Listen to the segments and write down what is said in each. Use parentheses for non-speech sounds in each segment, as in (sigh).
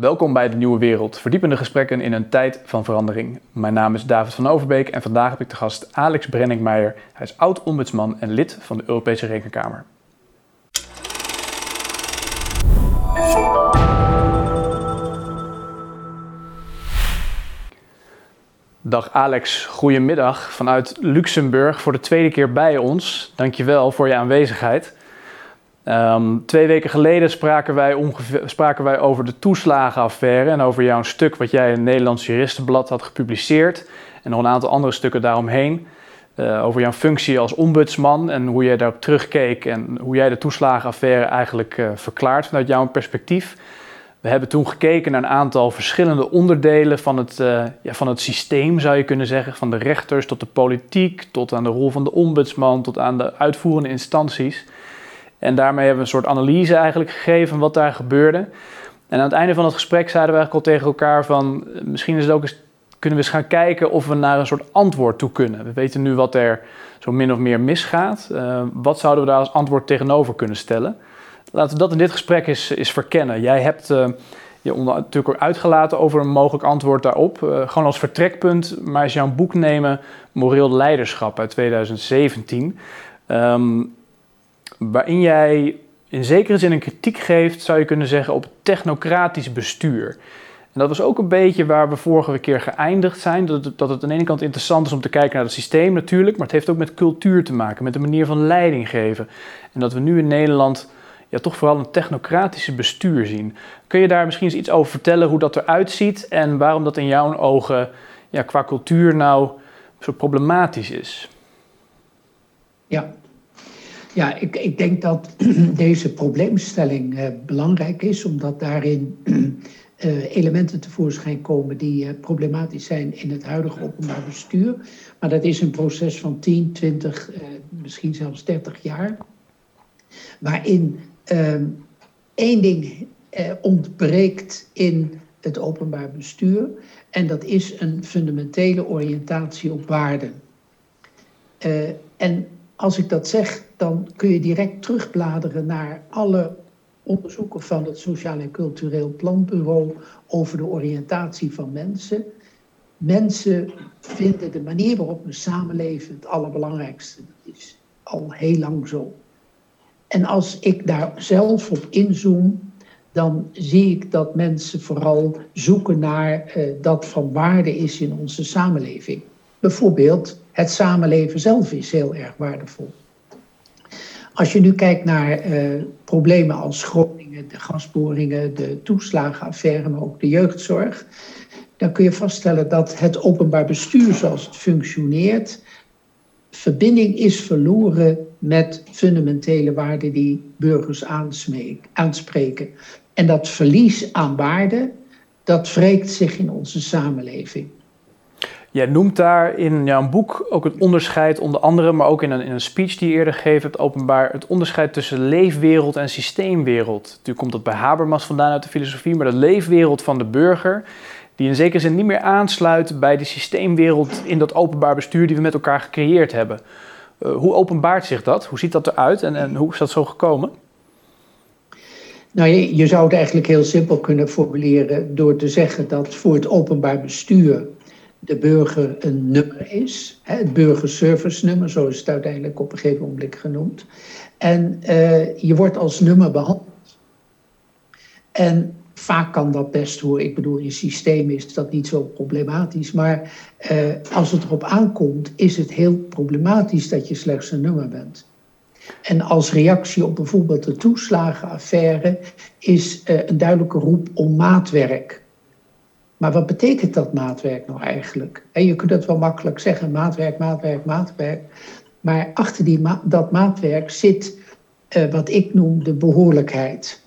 Welkom bij de Nieuwe Wereld, verdiepende gesprekken in een tijd van verandering. Mijn naam is David van Overbeek en vandaag heb ik de gast Alex Brenningmeijer. Hij is oud-ombudsman en lid van de Europese Rekenkamer. Dag Alex, goedemiddag vanuit Luxemburg voor de tweede keer bij ons. Dankjewel voor je aanwezigheid. Ehm, twee weken geleden spraken wij, spraken wij over de toeslagenaffaire en over jouw stuk wat jij in het Nederlands Juristenblad had gepubliceerd. En nog een aantal andere stukken daaromheen. Uh, over jouw functie als ombudsman en hoe jij daarop terugkeek en hoe jij de toeslagenaffaire eigenlijk uh, verklaart vanuit jouw perspectief. We hebben toen gekeken naar een aantal verschillende onderdelen van het, uh, ja, van het systeem, zou je kunnen zeggen. Van de rechters tot de politiek, tot aan de rol van de ombudsman, tot aan de uitvoerende instanties. En daarmee hebben we een soort analyse eigenlijk gegeven wat daar gebeurde. En aan het einde van het gesprek zeiden we eigenlijk al tegen elkaar van... Eh, misschien is het ook eens, kunnen we eens gaan kijken of we naar een soort antwoord toe kunnen. We weten nu wat er zo min of meer misgaat. Uh, wat zouden we daar als antwoord tegenover kunnen stellen? Laten we dat in dit gesprek eens, eens verkennen. Jij hebt uh, je onder, natuurlijk ook uitgelaten over een mogelijk antwoord daarop. Uh, gewoon als vertrekpunt, maar als een boek nemen... Moreel Leiderschap uit 2017... Um, waarin jij in zekere zin een kritiek geeft, zou je kunnen zeggen, op technocratisch bestuur. En dat was ook een beetje waar we vorige keer geëindigd zijn. Dat het, dat het aan de ene kant interessant is om te kijken naar het systeem natuurlijk, maar het heeft ook met cultuur te maken, met de manier van leiding geven. En dat we nu in Nederland ja, toch vooral een technocratische bestuur zien. Kun je daar misschien eens iets over vertellen hoe dat eruit ziet en waarom dat in jouw ogen ja, qua cultuur nou zo problematisch is? Ja, ja, ik, ik denk dat (clears throat) deze probleemstelling uh, belangrijk is, omdat daarin uh, (clears throat) elementen tevoorschijn komen die uh, problematisch zijn in het huidige openbaar bestuur. Maar dat is een proces van 10, 20, misschien zelfs 30 jaar, waarin ehm, één ding ontbreekt in het openbaar bestuur, en dat is een fundamentele oriëntatie op waarden. en als ik dat zeg, dan kun je direct terugbladeren naar alle onderzoeken van het Sociaal en Cultureel Planbureau over de oriëntatie van mensen. Mensen vinden de manier waarop we samenleven het allerbelangrijkste. Dat is al heel lang zo. En als ik daar zelf op inzoom, dan zie ik dat mensen vooral zoeken naar uh, dat van waarde is in onze samenleving. Bijvoorbeeld het samenleven zelf is heel erg waardevol. Als je nu kijkt naar uh, problemen als Groningen, de gasboringen, de toeslagenaffaire, maar ook de jeugdzorg, dan kun je vaststellen dat het openbaar bestuur zoals het functioneert, verbinding is verloren met fundamentele waarden die burgers aanspreken. En dat verlies aan waarde, dat wreekt zich in onze samenleving. Jij noemt daar in jouw boek ook het onderscheid, onder andere, maar ook in een, in een speech die je eerder gegeven hebt, openbaar, het onderscheid tussen leefwereld en systeemwereld. Natuurlijk komt dat bij Habermas vandaan uit de filosofie, maar de leefwereld van de burger, die in zekere zin niet meer aansluit bij de systeemwereld in dat openbaar bestuur die we met elkaar gecreëerd hebben. Uh, hoe openbaart zich dat? Hoe ziet dat eruit en, en hoe is dat zo gekomen? Nou, je zou het eigenlijk heel simpel kunnen formuleren door te zeggen dat voor het openbaar bestuur de burger een nummer is. Het burgerservice nummer, zo is het uiteindelijk op een gegeven moment genoemd. En uh, je wordt als nummer behandeld. En vaak kan dat best hoor. Ik bedoel, in systeem is dat niet zo problematisch. Maar uh, als het erop aankomt, is het heel problematisch dat je slechts een nummer bent. En als reactie op bijvoorbeeld de toeslagenaffaire is uh, een duidelijke roep om maatwerk. Maar wat betekent dat maatwerk nou eigenlijk? En je kunt het wel makkelijk zeggen, maatwerk, maatwerk, maatwerk. Maar achter die dat maatwerk zit uh, wat ik noem de behoorlijkheid.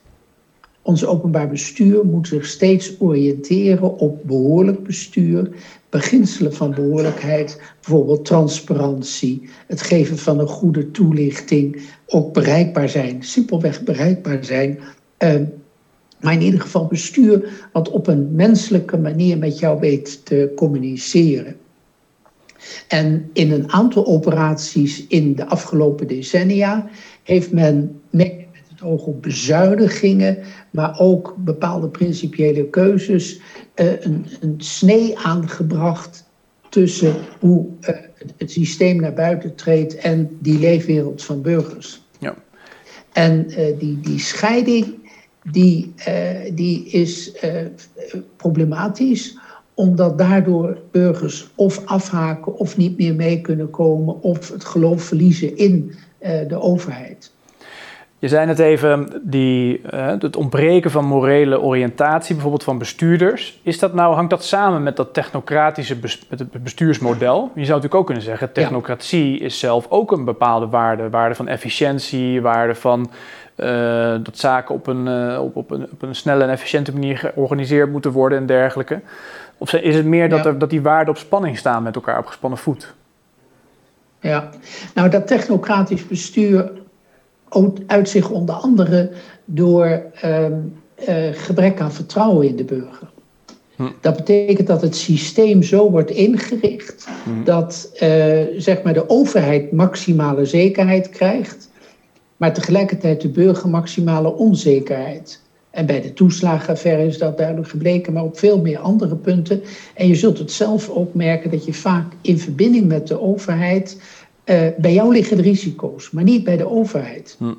Ons openbaar bestuur moet zich steeds oriënteren op behoorlijk bestuur, beginselen van behoorlijkheid, bijvoorbeeld transparantie, het geven van een goede toelichting, ook bereikbaar zijn, simpelweg bereikbaar zijn. Uh, maar in ieder geval bestuur wat op een menselijke manier met jou weet te communiceren. En in een aantal operaties in de afgelopen decennia heeft men met het oog op bezuinigingen, maar ook bepaalde principiële keuzes, uh, een, een snee aangebracht tussen hoe uh, het systeem naar buiten treedt en die leefwereld van burgers. Ja. En uh, die, die scheiding die, die is problematisch omdat daardoor burgers of afhaken of niet meer mee kunnen komen of het geloof verliezen in de overheid. Je zei net even, die, uh, het ontbreken van morele oriëntatie, bijvoorbeeld van bestuurders. Is dat nou, hangt dat samen met dat technocratische met het bestuursmodel? Je zou natuurlijk ook kunnen zeggen, technocratie is zelf ook een bepaalde waarde. Waarde van efficiëntie, waarde van uh, dat zaken op een, uh, op, op, een, op een snelle en efficiënte manier georganiseerd moeten worden en dergelijke. Of is het meer dat, er, dat die waarden op spanning staan met elkaar op gespannen voet? Ja, nou dat technocratisch bestuur uit zich onder andere door ehm, eh, gebrek aan vertrouwen in de burger. Hm. Dat betekent dat het systeem zo wordt ingericht hm. dat uh, zeg maar de overheid maximale zekerheid krijgt, maar tegelijkertijd de burger maximale onzekerheid. En bij de toeslagenaffaire is dat duidelijk gebleken, maar op veel meer andere punten. En je zult het zelf ook merken dat je vaak in verbinding met de overheid uh, bij jou liggen de risico's, maar niet bij de overheid. Hm.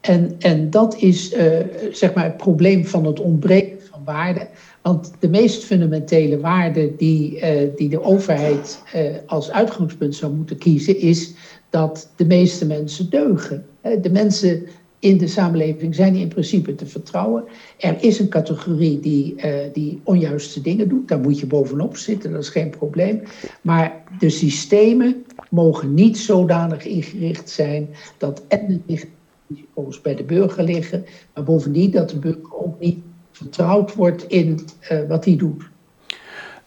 En, en dat is uh, zeg maar het probleem van het ontbreken van waarden. Want de meest fundamentele waarde die, uh, die de overheid als uitgangspunt zou moeten kiezen, is dat de meeste mensen deugen. De mensen in de samenleving zijn in principe te vertrouwen. Er is een categorie die, uh, die onjuiste dingen doet. Daar moet je bovenop zitten, dat is geen probleem. Maar de systemen mogen niet zodanig ingericht zijn dat en de risico's bij de burger liggen, maar bovendien dat de burger ook niet vertrouwd wordt in uh, wat hij doet.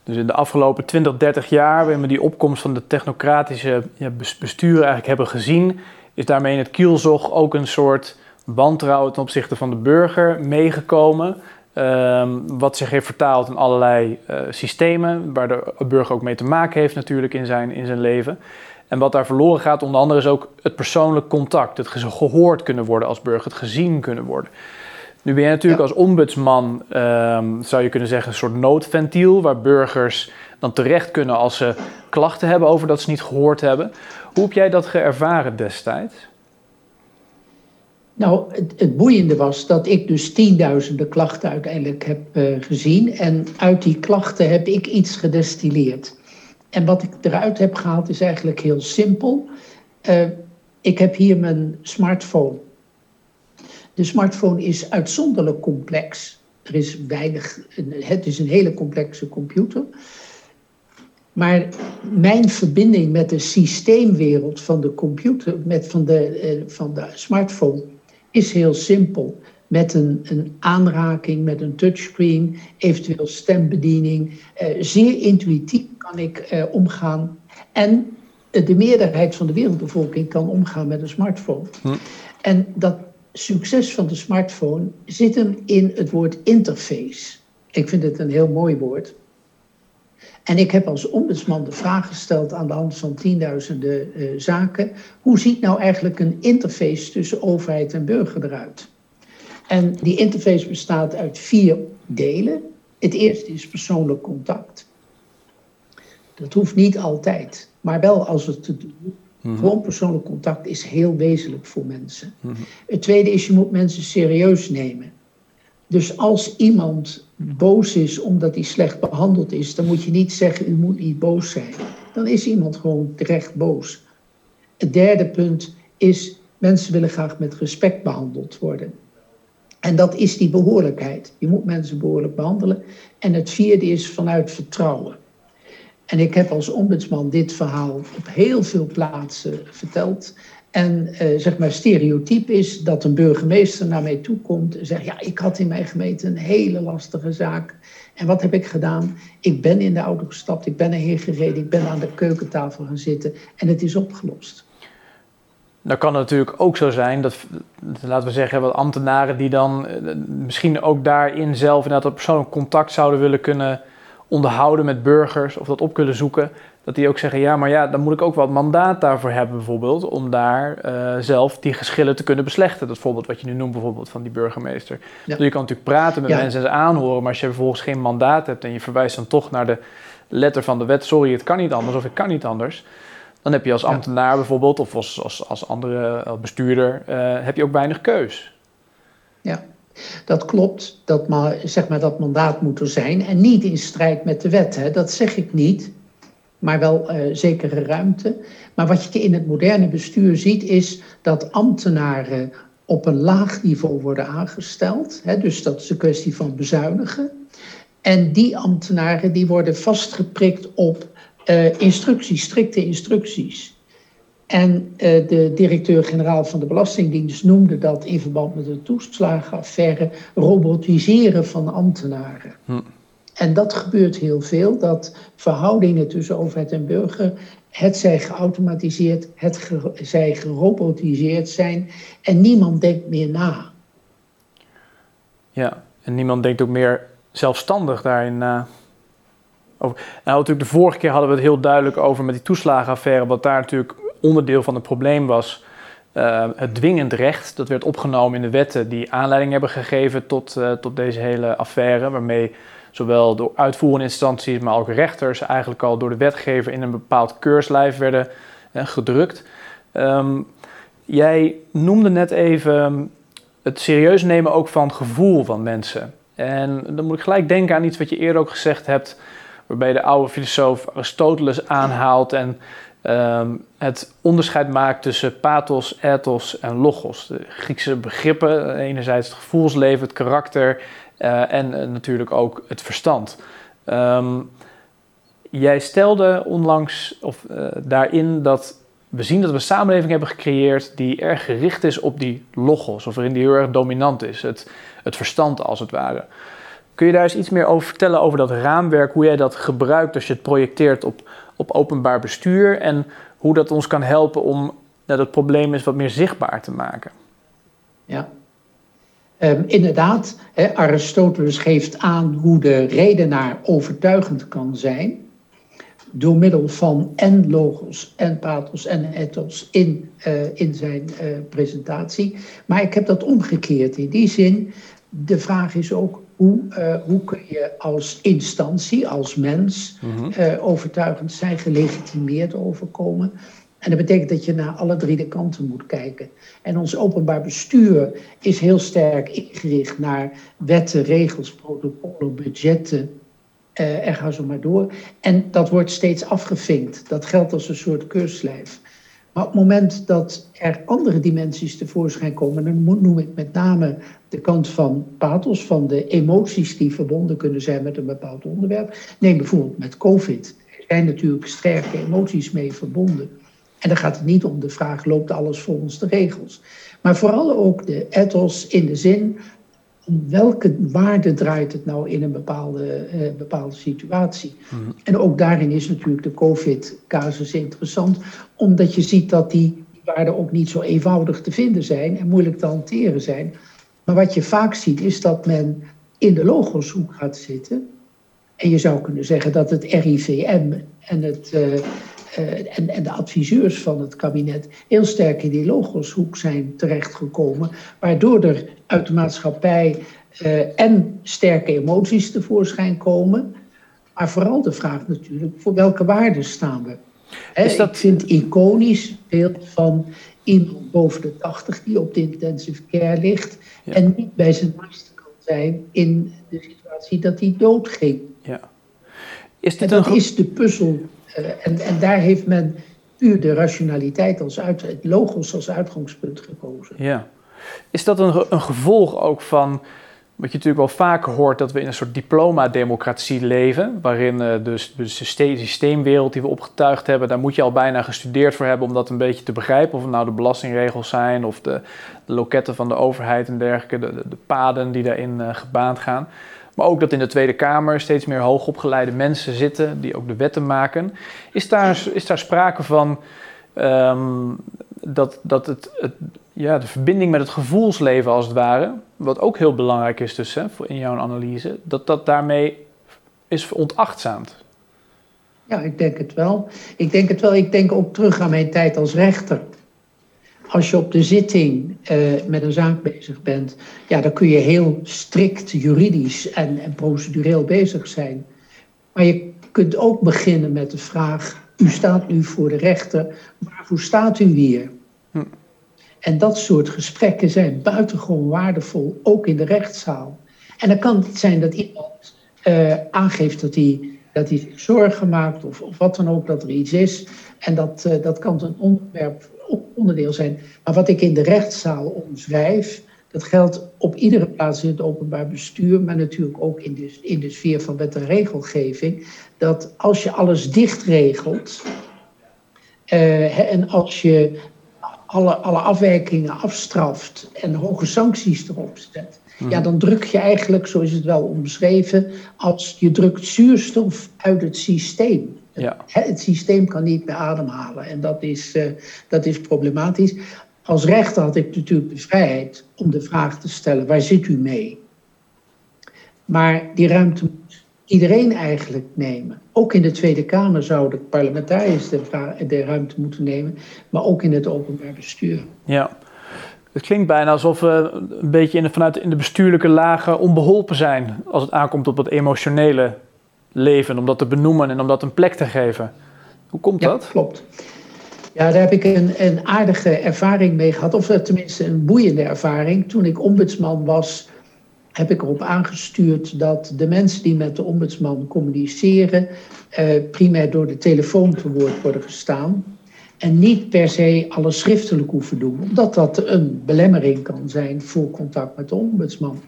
Dus in de afgelopen 20, 30 jaar, waarin we die opkomst van de technocratische ja, bestuur eigenlijk hebben gezien, is daarmee in het kielzog ook een soort wantrouwen ten opzichte van de burger meegekomen. Um, wat zich heeft vertaald in allerlei uh, systemen, waar de burger ook mee te maken heeft natuurlijk in zijn, in zijn leven. En wat daar verloren gaat, onder andere, is ook het persoonlijk contact. Het gehoord kunnen worden als burger, het gezien kunnen worden. Nu ben je natuurlijk als ombudsman, um, zou je kunnen zeggen, een soort noodventiel, waar burgers dan terecht kunnen als ze klachten hebben over dat ze niet gehoord hebben. Hoe heb jij dat geërvaren destijds? Nou, het, het, boeiende was dat ik dus tienduizenden klachten uiteindelijk heb uh, gezien. En uit die klachten heb ik iets gedestilleerd. En wat ik eruit heb gehaald is eigenlijk heel simpel. Uh, ik heb hier mijn smartphone. De smartphone is uitzonderlijk complex. Er is weinig, het is een hele complexe computer. Maar mijn verbinding met de systeemwereld van de computer, met van de, uh, van de smartphone, is heel simpel. Met een, een aanraking, met een touchscreen, eventueel stembediening. Uh, zeer intuïtief kan ik uh, omgaan. En de meerderheid van de wereldbevolking kan omgaan met een smartphone. Hm. En dat succes van de smartphone zit hem in het woord interface. Ik vind het een heel mooi woord. En ik heb als ombudsman de vraag gesteld aan de hand van tienduizenden uh, zaken: hoe ziet nou eigenlijk een interface tussen overheid en burger eruit? En die interface bestaat uit vier delen. Het eerste is persoonlijk contact. Dat hoeft niet altijd, maar wel als het te doen. Mm Gewoon persoonlijk contact is heel wezenlijk voor mensen. Mhm. Het tweede is, je moet mensen serieus nemen. Dus als iemand boos is omdat hij slecht behandeld is, dan moet je niet zeggen, u moet niet boos zijn. Dan is iemand gewoon terecht boos. Het derde punt is, mensen willen graag met respect behandeld worden. En dat is die behoorlijkheid. Je moet mensen behoorlijk behandelen. En het vierde is vanuit vertrouwen. En ik heb als ombudsman dit verhaal op heel veel plaatsen verteld. En uh, zeg maar stereotyp is dat een burgemeester naar mij toe komt en zegt: Ja, ik had in mijn gemeente een hele lastige zaak. En wat heb ik gedaan? Ik ben in de auto gestapt, ik ben erheen gereden, ik ben aan de keukentafel gaan zitten en het is opgelost. Dan kan het natuurlijk ook zo zijn dat, laten we zeggen, wat ambtenaren die dan eh, misschien ook daarin zelf inderdaad dat persoonlijk contact zouden willen kunnen onderhouden met burgers of dat op kunnen zoeken, dat die ook zeggen, ja, maar ja, dan moet ik ook wat mandaat daarvoor hebben bijvoorbeeld, om daar uh, zelf die geschillen te kunnen beslechten. Dat voorbeeld wat je nu noemt bijvoorbeeld van die burgemeester. Ja. Dus je kan natuurlijk praten met mensen en ze aanhoren, maar als je vervolgens geen mandaat hebt en je verwijst dan toch naar de letter van de wet, sorry, het kan niet anders of ik kan niet anders, dan heb je als ambtenaar bijvoorbeeld, of als, als, als andere bestuurder, uh, heb je ook weinig keus. Ja, dat klopt, dat, maar, zeg maar, dat mandaat moet er zijn en niet in strijd met de wet. Hè. Dat zeg ik niet maar wel uh, zekere ruimte. Maar wat je in het moderne bestuur ziet, is dat ambtenaren op een laag niveau worden aangesteld. Hè, dus dat is een kwestie van bezuinigen. En die ambtenaren die worden vastgeprikt op uh, instructies, strikte instructies. En uh, de directeur-generaal van de Belastingdienst noemde dat in verband met de toeslagenaffaire robotiseren van ambtenaren. Hm. En dat gebeurt heel veel, dat verhoudingen tussen overheid en burger, het zij geautomatiseerd, het zij gerobotiseerd zijn en niemand denkt meer na. Ja, en niemand denkt ook meer zelfstandig daarin na. Nou, natuurlijk de vorige keer hadden we het heel duidelijk over met die toeslagenaffaire, wat daar natuurlijk onderdeel van het probleem was. Uh, het dwingend recht, dat werd opgenomen in de wetten die aanleiding hebben gegeven tot, uh, tot deze hele affaire, waarmee zowel door uitvoerende instanties, maar ook rechters eigenlijk al door de wetgever in een bepaald keurslijf werden gedrukt. Um, jij noemde net even het serieus nemen ook van het gevoel van mensen. En dan moet ik gelijk denken aan iets wat je eerder ook gezegd hebt, waarbij de oude filosoof Aristoteles aanhaalt en um, het onderscheid maakt tussen pathos, ethos en logos. De Griekse begrippen, enerzijds het gevoelsleven, het karakter uh, en uh, natuurlijk ook het verstand. Um, jij stelde onlangs of, uh, daarin dat we zien dat we een samenleving hebben gecreëerd die erg gericht is op die logos, of waarin die heel erg dominant is, het, het verstand als het ware. Kun je daar eens iets meer over vertellen over dat raamwerk, hoe jij dat gebruikt als je het projecteert op, op openbaar bestuur en hoe dat ons kan helpen om nou, dat probleem eens wat meer zichtbaar te maken? Ja, Um, inderdaad, Aristoteles geeft aan hoe de redenaar overtuigend kan zijn. Door middel van en logos en pathos en ethos in, uh, in zijn uh, presentatie. Maar ik heb dat omgekeerd in die zin. De vraag is ook hoe, uh, hoe kun je als instantie, als mens, mm -hmm. overtuigend zijn, gelegitimeerd overkomen. En dat betekent dat je naar alle drie de kanten moet kijken. En ons openbaar bestuur is heel sterk ingericht naar wetten, regels, protocollen, budgetten. En ga zo maar door. En dat wordt steeds afgevinkt. Dat geldt als een soort keurslijf. Maar op het moment dat er andere dimensies tevoorschijn komen, dan noem ik met name de kant van pathos, van de emoties die verbonden kunnen zijn met een bepaald onderwerp. Neem bijvoorbeeld met COVID. Er zijn natuurlijk sterke emoties mee verbonden. En dan gaat het niet om de vraag, loopt alles volgens de regels? Maar vooral ook de ethos in de zin, om welke waarde draait het nou in een bepaalde, eh, bepaalde situatie? Mhm. En ook daarin is natuurlijk de COVID-casus interessant, omdat je ziet dat die waarden ook niet zo eenvoudig te vinden zijn en moeilijk te hanteren zijn. Maar wat je vaak ziet is dat men in de logoshoek gaat zitten. En je zou kunnen zeggen dat het RIVM en het, uh, uh, en, en, de adviseurs van het kabinet heel sterk in die logoshoek zijn terechtgekomen, waardoor er uit de maatschappij uh, en sterke emoties tevoorschijn komen, maar vooral de vraag natuurlijk, voor welke waarden staan we? Is dat... Ik vind iconisch beeld van iemand boven de 80 die op de intensive care ligt ja. en niet bij zijn master kan zijn in de situatie dat hij doodging. Ja. Is dit en dat een... is de puzzel en, en daar heeft men puur de rationaliteit als uit, het logos als uitgangspunt gekozen. Ja. Is dat een, een gevolg ook van wat je natuurlijk wel vaker hoort, dat we in een soort diploma-democratie leven, waarin uh, dus de systeemwereld die we opgetuigd hebben, daar moet je al bijna gestudeerd voor hebben om dat een beetje te begrijpen. Of het nou de belastingregels zijn, of de, loketten van de overheid en dergelijke, de, de, de paden die daarin uh, gebaand gaan. Maar ook dat in de Tweede Kamer steeds meer hoogopgeleide mensen zitten die ook de wetten maken. Is daar, is daar sprake van um, dat, dat het, het, ja, de verbinding met het gevoelsleven als het ware, wat ook heel belangrijk is dus hè, in jouw analyse, dat dat daarmee is ontachtzaamd? Ja, ik denk het wel. Ik denk het wel. Ik denk ook terug aan mijn tijd als rechter. Als je op de zitting uh, met een zaak bezig bent, ja, dan kun je heel strikt juridisch en, en procedureel bezig zijn. Maar je kunt ook beginnen met de vraag: u staat nu voor de rechter, waarvoor staat u hier? Hm. En dat soort gesprekken zijn buitengewoon waardevol, ook in de rechtszaal. En dan kan het zijn dat iemand uh, aangeeft dat hij, dat hij zich zorgen maakt of, of wat dan ook, dat er iets is. En dat, uh, dat kan een onderwerp, onderdeel zijn. Maar wat ik in de rechtszaal omschrijf, dat geldt op iedere plaats in het openbaar bestuur, maar natuurlijk ook in de, in de sfeer van wet en regelgeving. Dat als je alles dicht regelt uh, en als je alle, alle afwijkingen afstraft en hoge sancties erop zet, ja, mhm. dan druk je eigenlijk, zo is het wel omschreven, als je drukt zuurstof uit het systeem. Ja. Het, het systeem kan niet meer ademhalen en dat is, uh, dat is problematisch. Als rechter had ik natuurlijk de vrijheid om de vraag te stellen: waar zit u mee? Maar die ruimte moet iedereen eigenlijk nemen. Ook in de Tweede Kamer zouden parlementariërs de, de ruimte moeten nemen, maar ook in het openbaar bestuur. Ja. Het klinkt bijna alsof we een beetje in de, vanuit in de bestuurlijke lagen onbeholpen zijn als het aankomt op het emotionele leven, om dat te benoemen en om dat een plek te geven. Hoe komt ja, dat? Klopt. Ja, daar heb ik een, een aardige ervaring mee gehad, of tenminste een boeiende ervaring. Toen ik ombudsman was, heb ik erop aangestuurd dat de mensen die met de ombudsman communiceren, eh, primair door de telefoon te woord worden gestaan. En niet per se alles schriftelijk hoeven doen, omdat dat een belemmering kan zijn voor contact met de ombudsman.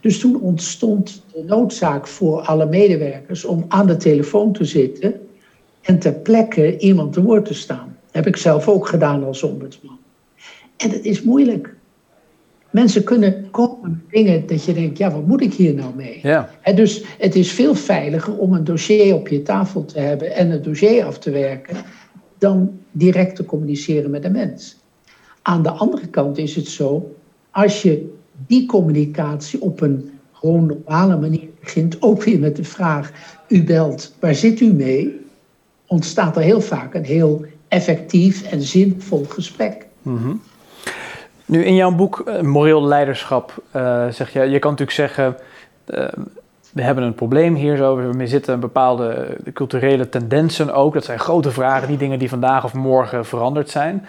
Dus toen ontstond de noodzaak voor alle medewerkers om aan de telefoon te zitten en ter plekke iemand te woord te staan. heb ik zelf ook gedaan als ombudsman. En het is moeilijk. Mensen kunnen komen met dingen dat je denkt, ja, wat moet ik hier nou mee? Ja. En dus het is veel veiliger om een dossier op je tafel te hebben en het dossier af te werken, dan direct te communiceren met de mens. Aan de andere kant is het zo, als je die communicatie op een gewoon normale manier begint, (laughs) ook weer met de vraag, u belt, waar zit u mee? Ontstaat er heel vaak een heel effectief en zinvol gesprek. Mm Nu in jouw boek uh, Moreel Leiderschap uh, zeg je, je kan natuurlijk zeggen, uh, we hebben een probleem hier zo, we zitten bepaalde culturele tendensen ook. Dat zijn grote vragen, die dingen die vandaag of morgen veranderd zijn.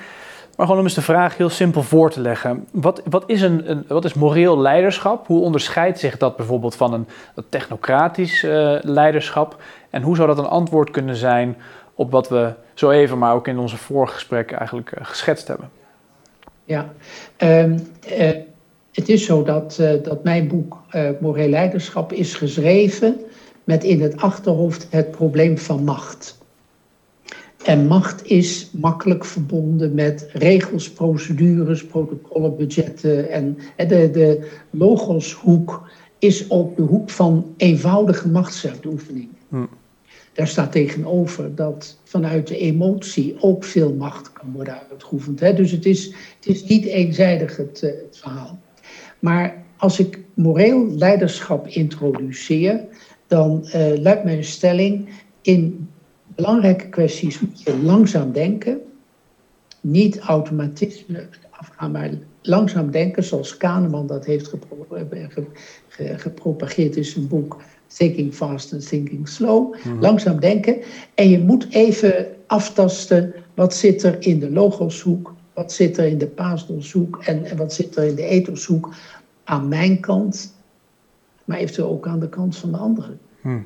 Maar gewoon om eens de vraag heel simpel voor te leggen. Wat, wat, is, een, een wat is moreel leiderschap? Hoe onderscheidt zich dat bijvoorbeeld van een, technocratisch uh, leiderschap? En hoe zou dat een antwoord kunnen zijn op wat we zo even, maar ook in onze vorige eigenlijk uh, geschetst hebben? Ja, uh, het is zo dat, uh, dat mijn boek uh, Moreel Leiderschap is geschreven met in het achterhoofd het probleem van macht. En macht is makkelijk verbonden met regels, procedures, protocollen, budgetten. En de, de logoshoek is ook de hoek van eenvoudige machtsuitoefening. Hm. Daar staat tegenover dat vanuit de emotie ook veel macht kan worden uitgeoefend. Dus het is, het is niet eenzijdig het, het verhaal. Maar als ik moreel leiderschap introduceer, dan uh, luidt mijn stelling: in belangrijke kwesties moet je langzaam denken, niet automatisme afgaan, maar langzaam denken, zoals Kahneman dat heeft gepro eh, ge gepropageerd in zijn boek Thinking Fast and Thinking Slow. Mhm. Langzaam denken. En je moet even aftasten wat zit er in de logoshoek wat zit er in de paasdolshoek en, en wat zit er in de ethoshoek aan mijn kant, maar eventueel ook aan de kant van de anderen. Hmm.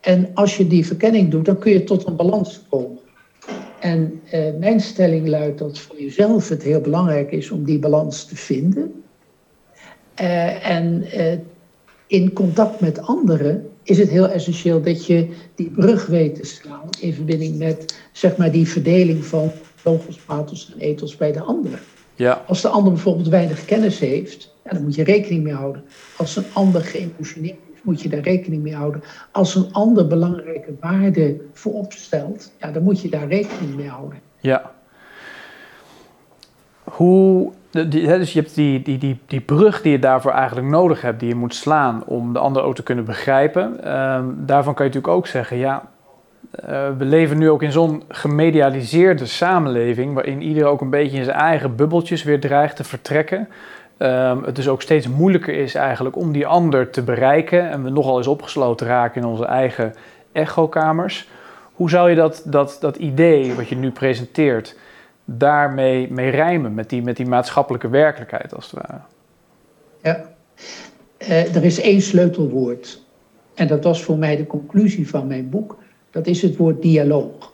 En als je die verkenning doet, dan kun je tot een balans komen. En eh, mijn stelling luidt dat voor jezelf het heel belangrijk is om die balans te vinden. Uh, en uh, in contact met anderen is het heel essentieel dat je die brug weet te slaan in verbinding met zeg maar, die verdeling van logos, pathos en ethos bij de ander. Ja. Als de ander bijvoorbeeld weinig kennis heeft, ja, dan moet je rekening mee houden. Als een ander geëmotioneerd is, moet je daar rekening mee houden. Als een ander belangrijke waarden voorop stelt, ja, dan moet je daar rekening mee houden. Ja. Hoe, dus je hebt die, die, die, die brug die je daarvoor eigenlijk nodig hebt, die je moet slaan om de ander ook te kunnen begrijpen. Um, daarvan kan je natuurlijk ook zeggen, ja, eh, we leven nu ook in zo'n gemedialiseerde samenleving, waarin iedereen ook een beetje in zijn eigen bubbeltjes weer dreigt te vertrekken. Um, het dus ook steeds moeilijker is eigenlijk om die ander te bereiken en we nogal eens opgesloten raken in onze eigen echokamers. Hoe zou je dat, dat, dat idee wat je nu presenteert, daarmee mee rijmen met die, met die maatschappelijke werkelijkheid als het ware? Ja, uh, er is één sleutelwoord. En dat was voor mij de conclusie van mijn boek. Dat is het woord dialoog.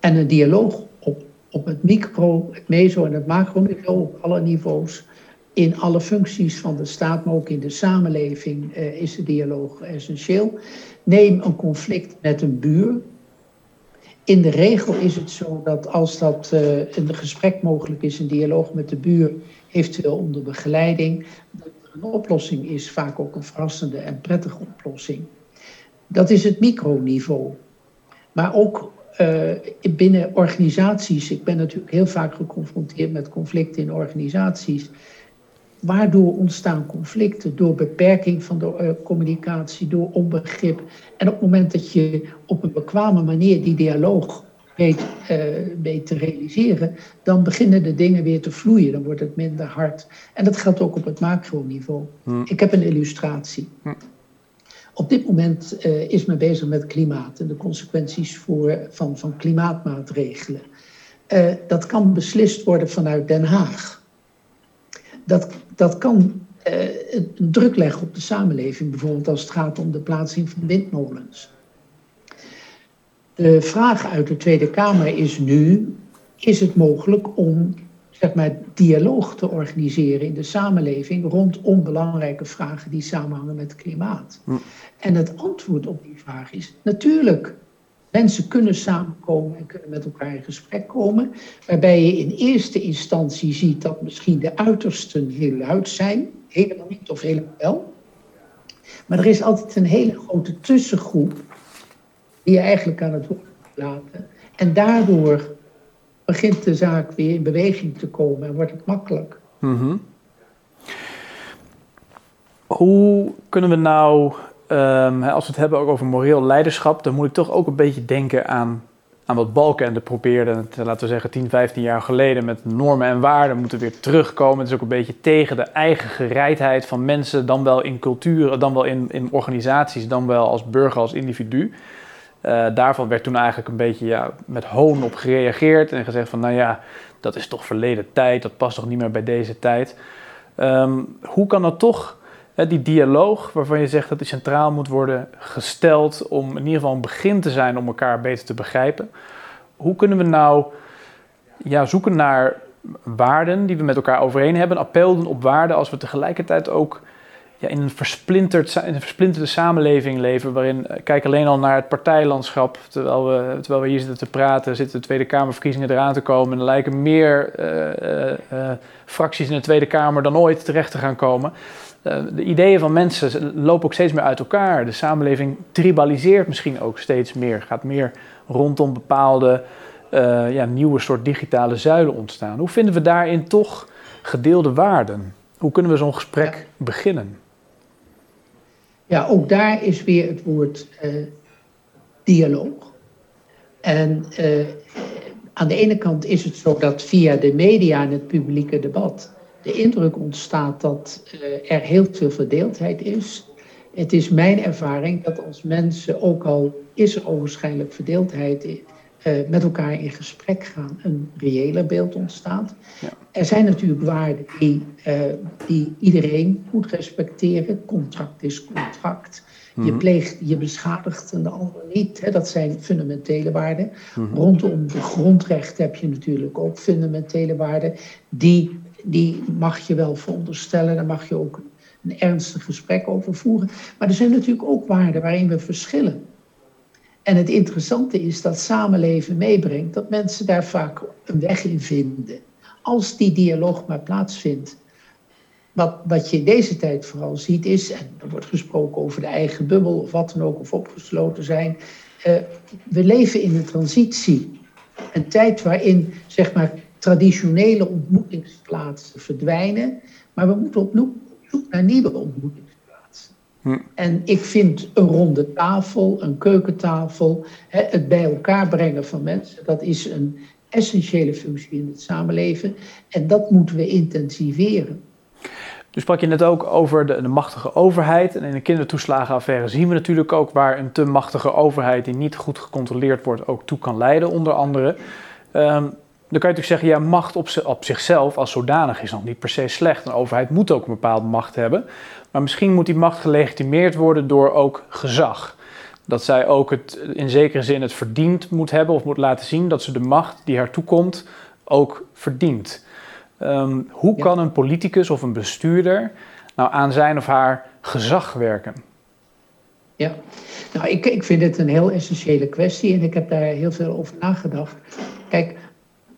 En een dialoog op, op het micro, het meso en het macroniveau, op alle niveaus, in alle functies van de staat, maar ook in de samenleving, uh, is de dialoog essentieel. Neem een conflict met een buur. In de regel is het zo dat als dat uh, een gesprek mogelijk is, een dialoog met de buur, eventueel onder begeleiding, dat een oplossing is, vaak ook een verrassende en prettige oplossing. Dat is het microniveau. Maar ook uh, binnen organisaties, ik ben natuurlijk heel vaak geconfronteerd met conflicten in organisaties. Waardoor ontstaan conflicten? Door beperking van de uh, communicatie, door onbegrip. En op het moment dat je op een bekwame manier die dialoog weet, uh, weet te realiseren, dan beginnen de dingen weer te vloeien. Dan wordt het minder hard. En dat geldt ook op het macroniveau. Hmm. Ik heb een illustratie. Hmm. Op dit moment uh, is men bezig met klimaat en de consequenties voor, van, van klimaatmaatregelen. Uh, dat kan beslist worden vanuit Den Haag. Dat, dat kan uh, een druk leggen op de samenleving, bijvoorbeeld als het gaat om de plaatsing van windmolens. De vraag uit de Tweede Kamer is nu: is het mogelijk om zeg maar, dialoog te organiseren in de samenleving rondom belangrijke vragen die samenhangen met klimaat? Hm. En het antwoord op die vraag is natuurlijk. Mensen kunnen samenkomen en kunnen met elkaar in gesprek komen, waarbij je in eerste instantie ziet dat misschien de uitersten heel luid zijn, helemaal niet of helemaal wel. Maar er is altijd een hele grote tussengroep die je eigenlijk aan het woord laten. En daardoor begint de zaak weer in beweging te komen en wordt het makkelijk. Mm Hoe kunnen we nou, um, als we het hebben ook over moreel leiderschap, dan moet ik toch ook een beetje denken aan, aan wat Balkenende probeerde, laten we zeggen 10, 15 jaar geleden, met normen en waarden moeten weer terugkomen. Het is ook een beetje tegen de eigen gereidheid van mensen, dan wel in culturen, dan wel in, in organisaties, dan wel als burger, als individu. Uh, daarvan werd toen eigenlijk een beetje ja, met hoon op gereageerd en gezegd van nou ja, dat is toch verleden tijd, dat past toch niet meer bij deze tijd. Um, hoe kan dat toch, hè, die dialoog waarvan je zegt dat die centraal moet worden gesteld om in ieder geval een begin te zijn om elkaar beter te begrijpen. Hoe kunnen we nou ja, zoeken naar waarden die we met elkaar overeen hebben, appel doen op waarden als we tegelijkertijd ook ja, in, een versplinterd, in een versplinterde samenleving leven. Waarin, eh, kijk alleen al naar het partijlandschap. Terwijl we, terwijl we hier zitten te praten, zitten de Tweede Kamerverkiezingen eraan te komen. En er lijken meer uh, uh, fracties in de Tweede Kamer dan ooit terecht te gaan komen. de ideeën van mensen lopen ook steeds meer uit elkaar. De samenleving tribaliseert misschien ook steeds meer. Gaat meer rondom bepaalde ja, nieuwe soort digitale zuilen ontstaan. Hoe vinden we daarin toch gedeelde waarden? Hoe kunnen we zo'n gesprek ja. beginnen? Ja, ook daar is weer het woord uh, dialoog. En uh, aan de ene kant is het zo dat via de media en het publieke debat de indruk ontstaat dat uh, er heel veel verdeeldheid is. Het is mijn ervaring dat als mensen, ook al is er ogenschijnlijk verdeeldheid, uh, met elkaar in gesprek gaan, een reëler beeld ontstaat. Ja. Er zijn natuurlijk waarden die, uh, die iedereen moet respecteren. Contract is contract. Je mhm. pleegt, je beschadigt een ander niet. Hè. Dat zijn fundamentele waarden. Mm-hmm. Rondom de grondrechten heb je natuurlijk ook fundamentele waarden. Die, die mag je wel veronderstellen. Daar mag je ook een ernstig gesprek over voeren. Maar er zijn natuurlijk ook waarden waarin we verschillen. En het interessante is dat samenleven meebrengt dat mensen daar vaak een weg in vinden. Als die dialoog maar plaatsvindt. Wat, wat je in deze tijd vooral ziet is, en er wordt gesproken over de eigen bubbel of wat dan ook, of opgesloten zijn. Uh, we leven in een transitie. Een tijd waarin zeg maar, traditionele ontmoetingsplaatsen verdwijnen. Maar we moeten op zoek naar nieuwe ontmoetingsplaatsen. Hm. En ik vind een ronde tafel, een keukentafel, het bij elkaar brengen van mensen, dat is een essentiële functie in het samenleven. En dat moeten we intensiveren. Nu sprak je net ook over de, de, machtige overheid. En in de kindertoeslagenaffaire zien we natuurlijk ook waar een te machtige overheid die niet goed gecontroleerd wordt ook toe kan leiden, onder andere. Um, dan kan je natuurlijk zeggen, ja, macht op, op zichzelf als zodanig is nog niet per se slecht. Een overheid moet ook een bepaalde macht hebben. Maar misschien moet die macht gelegitimeerd worden door ook gezag. Dat zij ook het, in zekere zin het verdiend moet hebben of moet laten zien dat ze de macht die haar toekomt ook verdient. Ehm, hoe kan een politicus of een bestuurder nou aan zijn of haar gezag werken? Ja, nou ik, ik vind het een heel essentiële kwestie en ik heb daar heel veel over nagedacht. Kijk,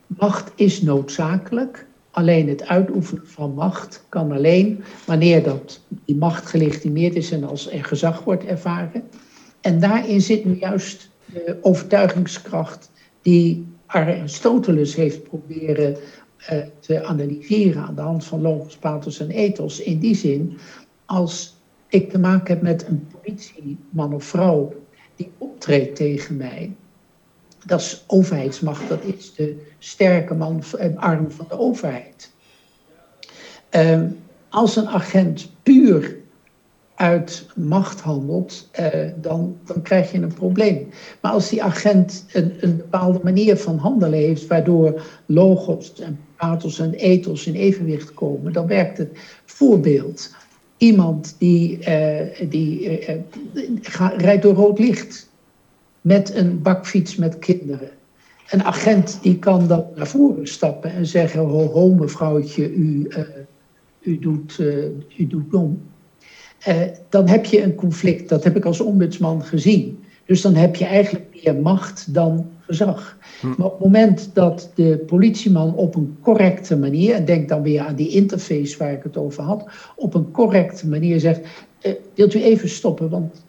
macht is noodzakelijk. Alleen het uitoefenen van macht kan alleen wanneer dat, die macht gelegitimeerd is en als er gezag wordt ervaren. En daarin zit nu juist de overtuigingskracht die Aristoteles heeft proberen uh, te analyseren aan de hand van logos, pathos en ethos. In die zin, als ik te maken heb met een politieman of vrouw die optreedt tegen mij, dat is overheidsmacht, dat is de sterke man en arm van de overheid. Ehm, als een agent puur uit macht handelt, eh, dan, dan krijg je een probleem. Maar als die agent een, een bepaalde manier van handelen heeft, waardoor logos en pathos en ethos in evenwicht komen, dan werkt het. Voorbeeld, iemand die, uh, die rijdt door rood licht met een bakfiets met kinderen. Een agent die kan dan naar voren stappen en zeggen: Ho, ho mevrouwtje, u, u, doet, u doet dom. Eh, dan heb je een conflict. Dat heb ik als ombudsman gezien. Dus dan heb je eigenlijk meer macht dan gezag. Hm. Maar op het moment dat de politieman op een correcte manier, en denk dan weer aan die interface waar ik het over had, op een correcte manier zegt: uh, Wilt u even stoppen? Want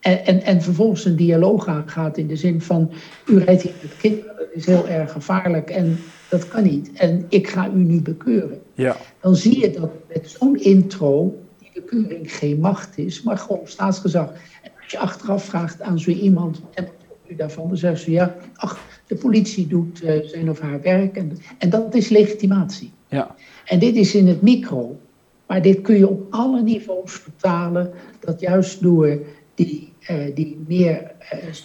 en, en, en, vervolgens een dialoog aangaat in de zin van: U rijdt hier met kinderen, dat is heel erg gevaarlijk en dat kan niet. En ik ga u nu bekeuren. Ja. Dan zie je dat met zo'n intro de keuring geen macht is, maar gewoon staatsgezag. En als je achteraf vraagt aan zo iemand, en wat u daarvan, dan zeggen ze ja, ach, de politie doet uh, zijn of haar werk. En, en dat is legitimatie. Ja. En dit is in het micro. Maar dit kun je op alle niveaus vertalen, dat juist door die, uh, die meer,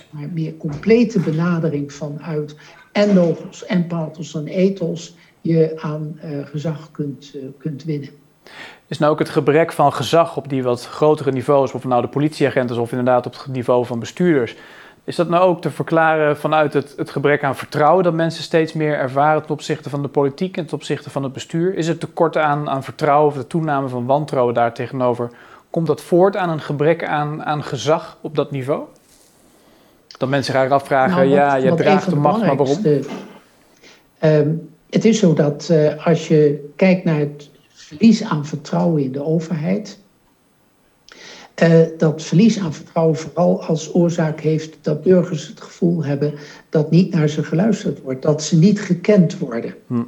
maar, meer complete benadering vanuit en logos en pathos en ethos je aan gezag kunt, kunt winnen. Is nou ook het gebrek van gezag op die wat grotere niveaus, of nou de politieagent is of inderdaad op het niveau van bestuurders, is dat nou ook te verklaren vanuit het, het gebrek aan vertrouwen dat mensen steeds meer ervaren ten opzichte van de politiek en ten opzichte van het bestuur? Is het tekort aan, aan vertrouwen of de toename van wantrouwen daar tegenover? Komt dat voort aan een gebrek aan, aan gezag op dat niveau? Dat mensen zich afvragen, nou, ja, je draagt de macht, maar waarom? Uh, het is zo dat uh, als je kijkt naar het verlies aan vertrouwen in de overheid. Uh, dat verlies aan vertrouwen vooral als oorzaak heeft dat burgers het gevoel hebben dat niet naar ze geluisterd wordt, dat ze niet gekend worden. Hm.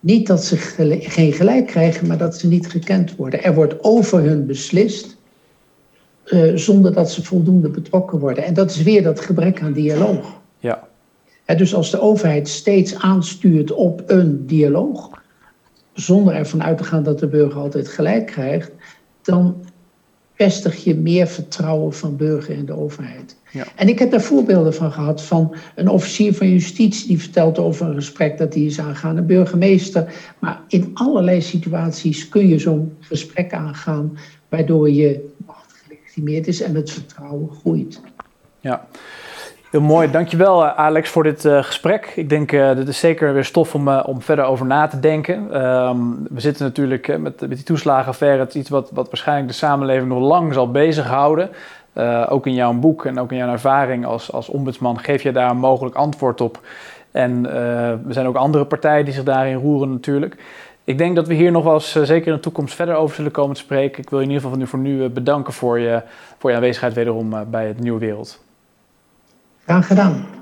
Niet dat ze geen gelijk krijgen, maar dat ze niet gekend worden. Er wordt over hun beslist uh, zonder dat ze voldoende betrokken worden. En dat is weer dat gebrek aan dialoog. Ja. dus als de overheid steeds aanstuurt op een dialoog, zonder ervan uit te gaan dat de burger altijd gelijk krijgt, dan vestig je meer vertrouwen van burger in de overheid. Ja. En ik heb daar voorbeelden van gehad van een officier van justitie die vertelt over een gesprek dat hij is aangaan, een burgemeester. Maar in allerlei situaties kun je zo'n gesprek aangaan waardoor je macht gelegitimeerd is en het vertrouwen groeit. Ja. Heel mooi, dankjewel eh, Alex voor dit uh, gesprek. Ik denk uh, dit is zeker weer stof om, om verder over na te denken. Um, we zitten natuurlijk met, met die toeslagenaffaire, iets wat, wat waarschijnlijk de samenleving nog lang zal bezighouden. ook in jouw boek en ook in jouw ervaring als, als ombudsman geef je daar een mogelijk antwoord op. En er zijn ook andere partijen die zich daarin roeren natuurlijk. Ik denk dat we hier nog wel eens zeker in de toekomst verder over zullen komen te spreken. Ik wil je in ieder geval voor nu, voor nu bedanken voor je, voor je aanwezigheid wederom bij het Nieuwe Wereld. Graag gedaan.